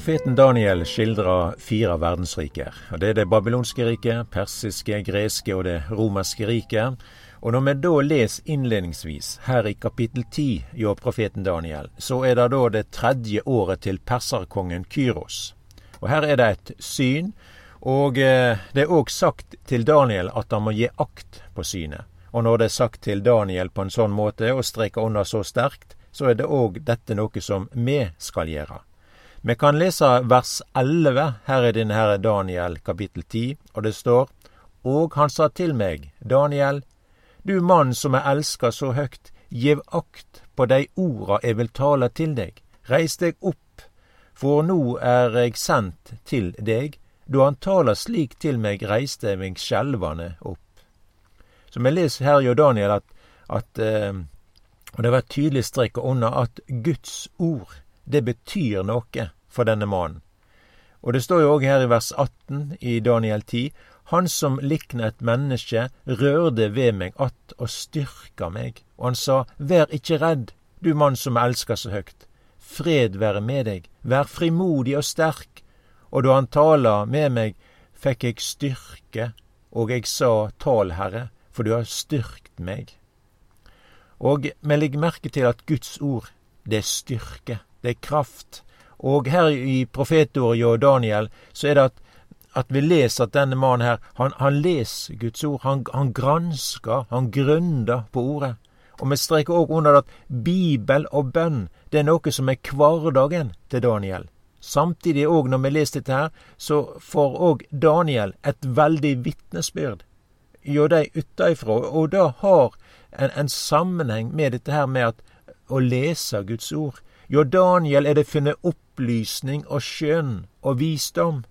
Profeten Daniel skildrer fire verdensriker. og Det er det babylonske riket, persiske, greske og det romerske riket. Og når vi da leser innledningsvis her i kapittel ti hjå profeten Daniel, så er det da det tredje året til perserkongen Kyros. Og her er det et syn, og eh, det er òg sagt til Daniel at han må gi akt på synet. Og når det er sagt til Daniel på en sånn måte, og streker under så sterkt, så er det òg dette noe som vi skal gjøre. Vi kan lese vers 11 her i denne her Daniel kapittel 10, og det står Og han sa til meg, Daniel, du mann som er elska så høgt, gjev akt på dei orda eg vil tale til deg. Reis deg opp, for nå er eg sendt til deg. Da han taler slik til meg, reiste eg meg skjelvande opp. Så vi leser her jo Daniel at, at eh, Og det var tydelig strek under at Guds ord det betyr noe for denne mannen. Og det står jo òg her i vers 18 i Daniel 10 Han som likna et menneske, rørde ved meg att og styrka meg. Og han sa, Vær ikkje redd, du mann som elsker så høgt. Fred være med deg, vær frimodig og sterk. Og da han tala med meg, fikk jeg styrke, og jeg sa, Tal, Herre, for du har styrkt meg. Og vi legger merke til at Guds ord, det er styrke det er kraft. Og her i profetordet og Daniel så er det at, at vi leser at denne mannen her, han, han leser Guds ord. Han, han gransker, han gründer på ordet. Og vi streker òg under at Bibel og bønn, det er noe som er hverdagen til Daniel. Samtidig òg, når vi leser dette her, så får òg Daniel et veldig vitnesbyrd hjå dei utafra, og det har en, en sammenheng med dette her med at å lese Guds ord. Jo, Daniel er det funnet opplysning og skjønn og visdom.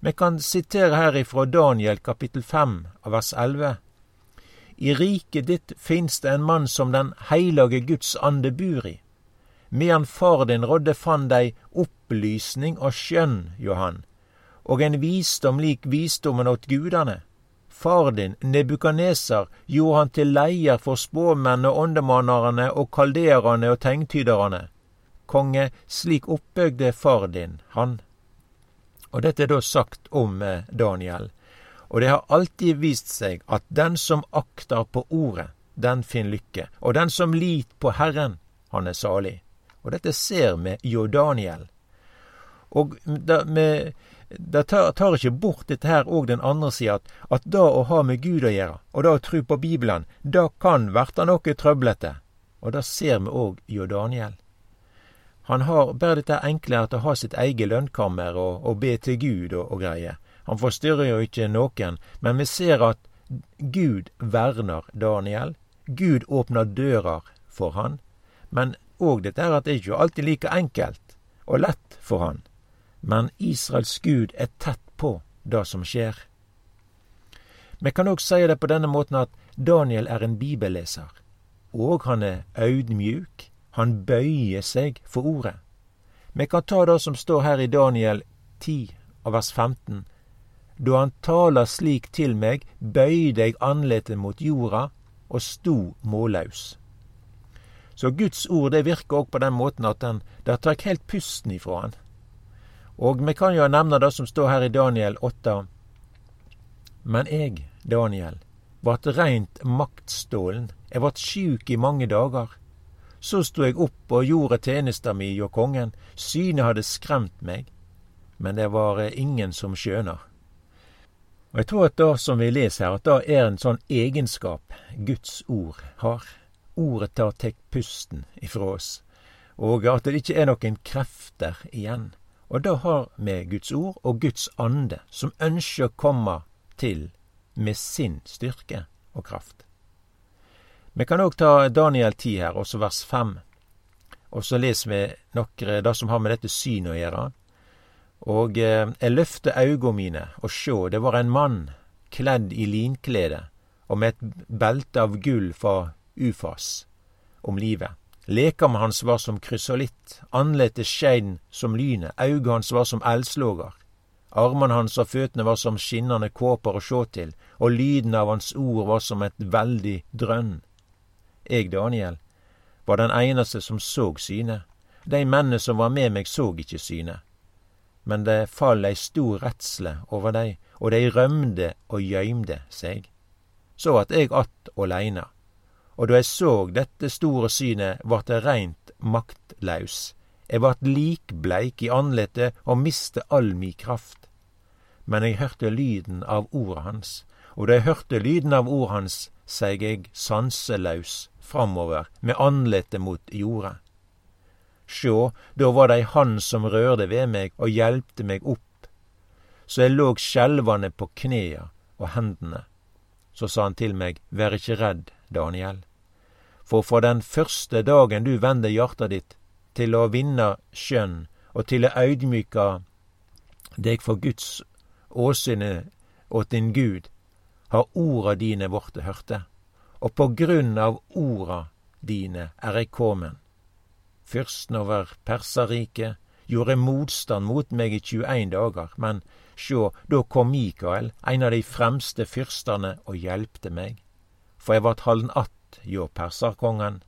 Vi kan sitere her ifra Daniel kapittel 5 av vers 11. I riket ditt finst det en mann som den heilage Guds ande bur i. Medan far din rådde fann dei opplysning og skjønn, Johan, og en visdom lik visdommen åt gudane. Far din, Nebukaneser, gjorde han til leier for spåmennene, åndemannerne og kalderane og tegntyderne. konge, slik oppbygde far din han. Og dette er da sagt om eh, Daniel. Og det har alltid vist seg at den som akter på ordet, den finner lykke. Og den som lit på Herren, han er salig. Og dette ser vi jo Daniel. Og det, tar, tar, ikke bort dette her òg den andre sida, at, at det å ha med Gud å gjøre, og det å tru på Bibelen, det kan verta noe trøblete. Og det ser vi òg jo Daniel. Han har bare dette enkle at å ha sitt eget lønnkammer og, og be til Gud og, og greier. Han forstyrrer jo ikke noen, men vi ser at Gud verner Daniel. Gud åpner dører for han. Men òg dette er at det ikke alltid like enkelt og lett for han. Men Israels Gud er tett på det som skjer. Vi kan òg si det på denne måten at Daniel er en bibelleser, og han er audmjuk, han bøyer seg for ordet. Vi kan ta det som står her i Daniel 10 av vers 15. Da han taler slik til meg, bøyde jeg andletet mot jorda og sto mållaus. Så Guds ord det virker òg på den måten at den, det tar helt pusten ifra han. Og vi kan jo nevne det som står her i Daniel 8. Men jeg, Daniel, vart reint maktstålen, jeg vart sjuk i mange dager. Så sto eg opp og gjorde tjenesta mi hjå kongen, synet hadde skremt meg, men det var eh, ingen som skjønar. Og Eg tror at det som vi leser her, at det er en sånn egenskap Guds ord har. Ordet tar tek pusten ifra oss, og at det ikke er noen krefter igjen. Og det har vi Guds ord og Guds ande, som ønsker å komme til med sin styrke og kraft. Vi kan òg ta Daniel 10 her, også vers 5. Og så leser vi nokre det som har med dette synet å gjøre. Og eh, jeg løfte auga mine, og sjå, det var en mann kledd i linklede og med et belte av gull fra Ufas om livet. Lekamen hans var som krysolitt, andletet skein som lynet, auga hans var som eldslågar. Armene hans og føttene var som skinnende kåper å sjå til, og lyden av hans ord var som et veldig drønn. Jeg, Daniel, var den eneste som så synet. De mennene som var med meg, så ikke synet. men det fall ei stor redsle over dei, og dei rømde og gøymde seg. Så at eg att åleine, og da eg såg dette store synet, vart eg reint maktlaus. Eg vart likbleik i andletet og miste all mi kraft. Men eg hørte lyden av ordet hans, og da eg hørte lyden av ordet hans, seig eg sanselaus framover med andletet mot jorda. Sjå, da var det ei hand som rørte ved meg og hjelpte meg opp, så eg låg skjelvande på knea og hendene. Så sa han til meg, vær ikkje redd, Daniel, for fra den første dagen du vender hjarta ditt til å vinne skjønn og til å audmyke deg for Guds åsyne åt din Gud, har orda dine vorte hørte, og på grunn av orda dine er eg komen. Fyrsten over Perserriket gjorde motstand mot meg i 21 dager, men sjå, da kom Mikael, ein av de fremste fyrstane, og hjelpte meg, for eg vart halden att hjå perserkongen.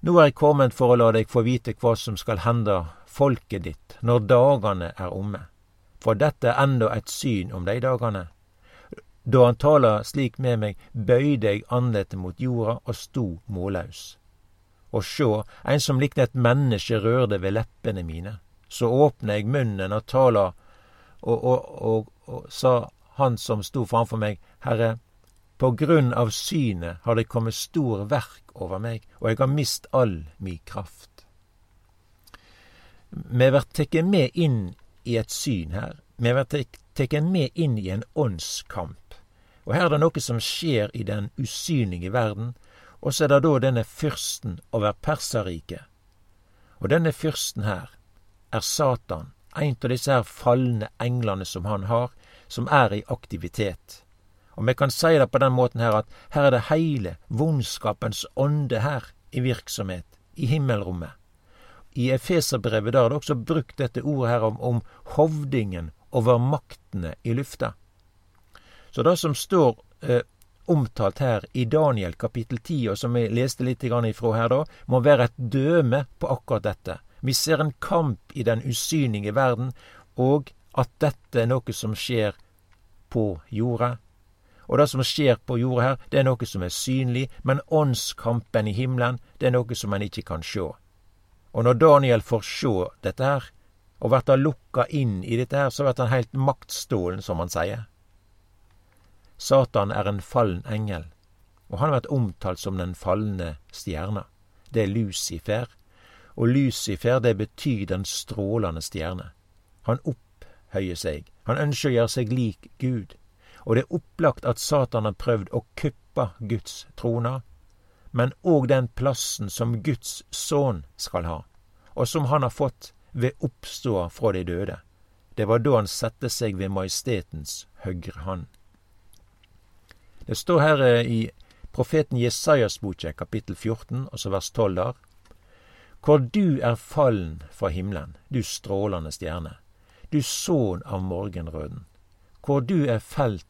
Nå er eg kommet for å la deg få vite hva som skal hende folket ditt når dagane er omme, for dette er enda et syn om de dagane. Da han taler slik med meg, bøyde eg andletet mot jorda og sto mållaus. Og sjå, ein som likna et menneske rørde ved leppene mine. Så åpna eg munnen og tala, og, og, og, og, sa han som sto framfor meg, Herre, på grunn av synet har det kommet stor verk over meg, og eg har mist all mi kraft. Me vert teke med inn i et syn her. Me vert teke med inn i en åndskamp. Og her er det noe som skjer i den usynlige verden, og så er det da denne fyrsten over Perserriket. Og denne fyrsten her er Satan, en av disse her falne englene som han har, som er i aktivitet. Og vi kan si det på den måten her at her er det heile vondskapens ånde her i virksomhet, i himmelrommet. I Efeserbrevet der er det også brukt dette ordet her om, om hovdingen over maktene i lufta. Så det som står eh, omtalt her i Daniel kapittel 10, og som vi leste litt ifra her da, må være et døme på akkurat dette. Vi ser en kamp i den usynlige verden, og at dette er noe som skjer på jorda. Og det som skjer på jorda her, det er noe som er synlig, men åndskampen i himmelen, det er noe som en ikke kan sjå. Og når Daniel får sjå dette her, og blir lukka inn i dette her, så blir han heilt maktstålen, som han sier. Satan er en fallen engel, og han har vært omtalt som den falne stjerna. Det er Lucifer, og Lucifer det betyr den strålende stjerne. Han opphøyer seg, han ønsker å gjøre seg lik Gud, og det er opplagt at Satan har prøvd å kuppe Guds trone, men òg den plassen som Guds sønn skal ha, og som han har fått ved oppståa fra de døde. Det var da han sette seg ved majestetens høyre hand. Det står her eh, i profeten Jesajas bok, kapittel 14, og vers 12 der. Hvor du er fallen fra himmelen, du strålende stjerne, du sønn av morgenrøden. Hvor du er felt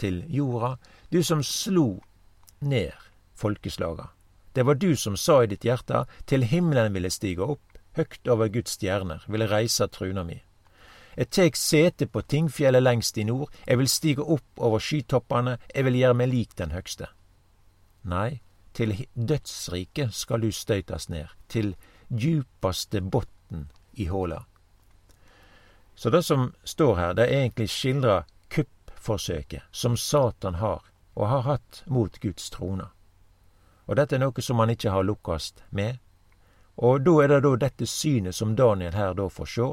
til jorda, du som slo ned folkeslaga. Det var du som sa i ditt hjerte, til himmelen ville stige opp, høgt over Guds stjerner, ville reise truna mi. Jeg tek sete på Tingfjellet lengst i nord, jeg vil stige opp over skytoppene, jeg vil gjere meg lik den høgste. Nei, til dødsriket skal du støytast ned, til djupaste botn i håla. Så det som står her, det er egentlig skildra kuppforsøket som Satan har, og har hatt mot Guds trone. Og dette er noe som han ikke har lukkast med. Og da er det da dette synet som Daniel her da får sjå,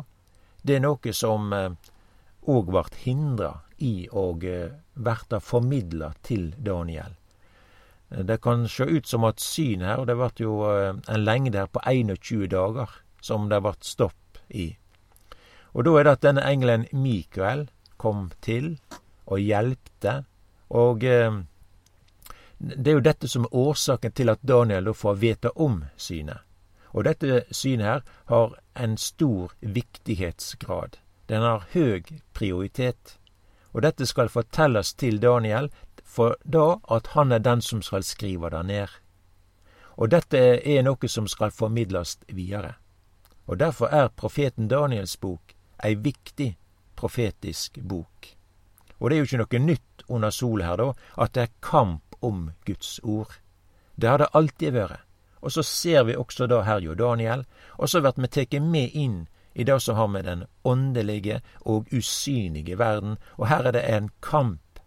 det er noe som òg eh, vart hindra i å eh, verta formidla til Daniel. Eh, det kan sjå ut som at synet her, det vart jo en lengde her på 21 dager som det vart stopp i. Og da er det at denne engelen Mikael kom til og hjelpte, og det er jo dette som er årsaken til at Daniel da får vite om synet. Og dette synet her har en stor viktighetsgrad. Den har høy prioritet. Og dette skal fortelles til Daniel, for da at han er den som skal skrive det ned. Og dette er noe som skal formidles videre. Og derfor er profeten Daniels bok ei viktig profetisk bok. Og det er jo ikke noe nytt under sola her, da, at det er kamp om Guds ord. Det har det alltid vært. Og så ser vi også da her jo Daniel, og så blir vi tatt med inn i det som har med den åndelige og usynlige verden, og her er det en kamp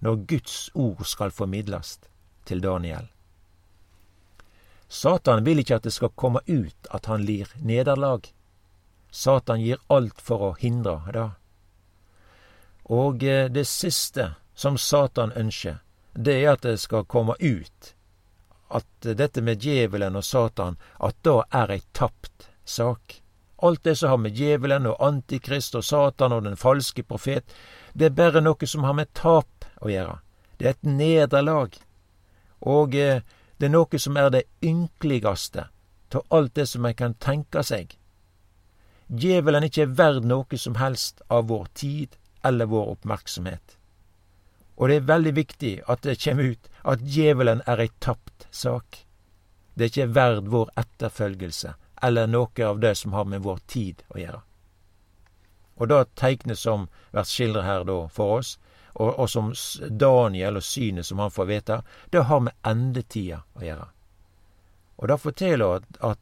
når Guds ord skal formidles til Daniel. Satan vil ikke at det skal komme ut at han lir nederlag. Satan gir alt for å hindre det. Og eh, det siste som Satan ønsker, det er at det skal komme ut at dette med djevelen og Satan, at da er ei tapt sak. Alt det som har med djevelen og Antikrist og Satan og den falske profet, det er bare noe som har med tap å gjøre. Det er et nederlag. Og eh, det er noe som er det ynkeligste av alt det som en kan tenke seg. Djevelen er ikke verd noe som helst av vår tid eller vår oppmerksomhet. Og det er veldig viktig at det kommer ut at djevelen er ei tapt sak. Det er ikke verd vår etterfølgelse eller noe av det som har med vår tid å gjøre. Og det teiknet som blir skildra her da for oss, og, og, som Daniel og synet som han får vite, det har med endetida å gjøre. Og det forteller at, at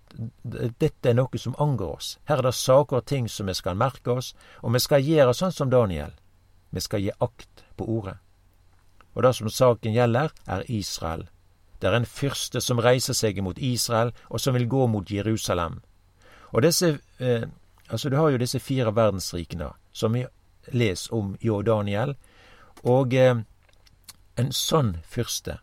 dette er noe som angår oss. Her er det saker og ting som vi skal merke oss, og vi skal gjøre sånn som Daniel. Vi skal gi akt på ordet. Og det som saken gjelder, er Israel. Det er en fyrste som reiser seg mot Israel, og som vil gå mot Jerusalem. Og disse eh, Altså, du har jo disse fire verdensrikene som vi leser om i Daniel. Og eh, en sånn fyrste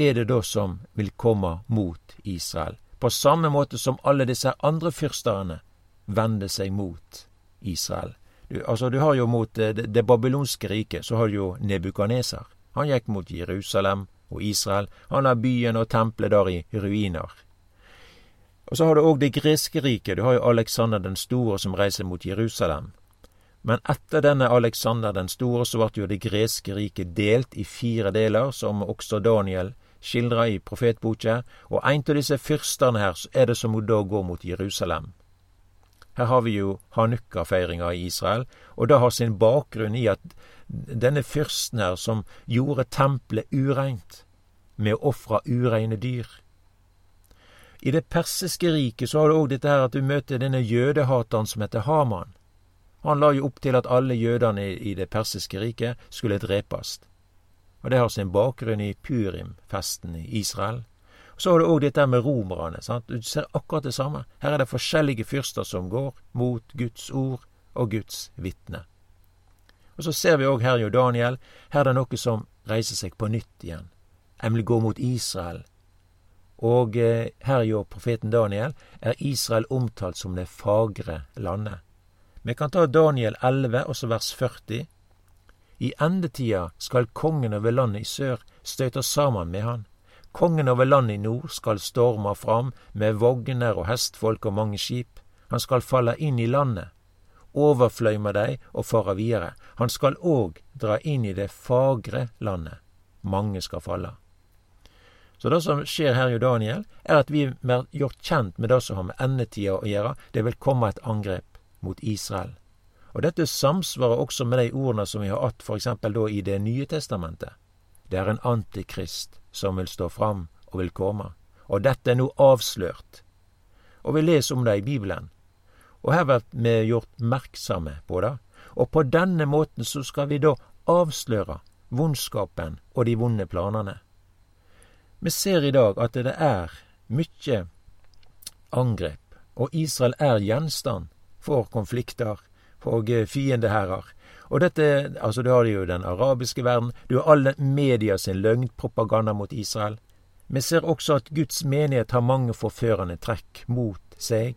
er det da som vil komme mot Israel. På samme måte som alle disse andre fyrsterne vender seg mot Israel. Du, altså, du har jo mot eh, det, det babylonske riket, så har du jo Nebukaneser. Han gikk mot Jerusalem og Israel. Han har byen og tempelet der i ruiner. Og så har du òg det greske riket. Du har jo Alexander den store som reiser mot Jerusalem. Men etter denne Alexander den store så ble jo det greske riket delt i fire deler, som også Daniel skildra i profetboka, og ein av disse fyrstene her er det som da går mot Jerusalem. Her har vi jo Hanukka-feiringa i Israel, og det har sin bakgrunn i at denne fyrsten her som gjorde tempelet ureint med å ofre ureine dyr. I det persiske riket så har du òg dette her at du møter denne jødehateren som heter Haman. Han la jo opp til at alle jødene i det persiske riket skulle drepes. Og det har sin bakgrunn i Purim-festen i Israel. Så har du òg dette med romerne. Sant? Du ser akkurat det samme. Her er det forskjellige fyrster som går mot Guds ord og Guds vitne. Og så ser vi òg her jo Daniel. Her er det noe som reiser seg på nytt igjen. Emil går mot Israel. Og eh, her jo profeten Daniel er Israel omtalt som det fagre landet. Vi kan ta Daniel 11, også vers 40. I endetida skal kongen over landet i sør støyte sammen med han. Kongen over landet i nord skal storme fram med vogner og hestfolk og mange skip. Han skal falle inn i landet overfløyma dei og fara videre. Han skal òg dra inn i det fagre landet. Mange skal falle. Så det som skjer her i Daniel, er at vi er gjort kjent med det som har med endetida å gjøre. Det vil komme et angrep mot Israel. Og dette samsvarer også med de ordene som vi har hatt f.eks. da i Det nye testamentet. Det er en antikrist som vil stå fram og vil komme. Og dette er nå avslørt. Og vi leser om det i Bibelen. Og her blir vi gjort merksomme på det. Og på denne måten så skal vi da avsløre vondskapen og de vonde planene. Vi ser i dag at det er mykje angrep, og Israel er gjenstand for konflikter og fiendeherrer. Og dette, altså du har jo den arabiske verden, du har alle media sin løgnpropaganda mot Israel. Vi ser også at Guds menighet har mange forførende trekk mot seg,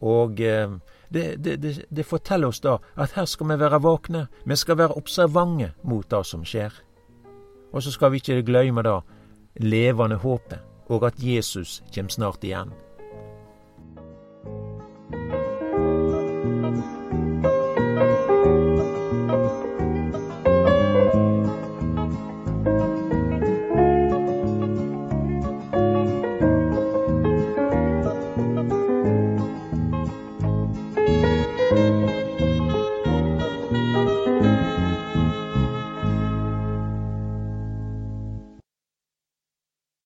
og eh, det, det, det, det, forteller oss da at her skal vi være våkne. Vi skal være observante mot det som skjer. Og så skal vi ikke glemme da levende håpet, og at Jesus kommer snart igjen.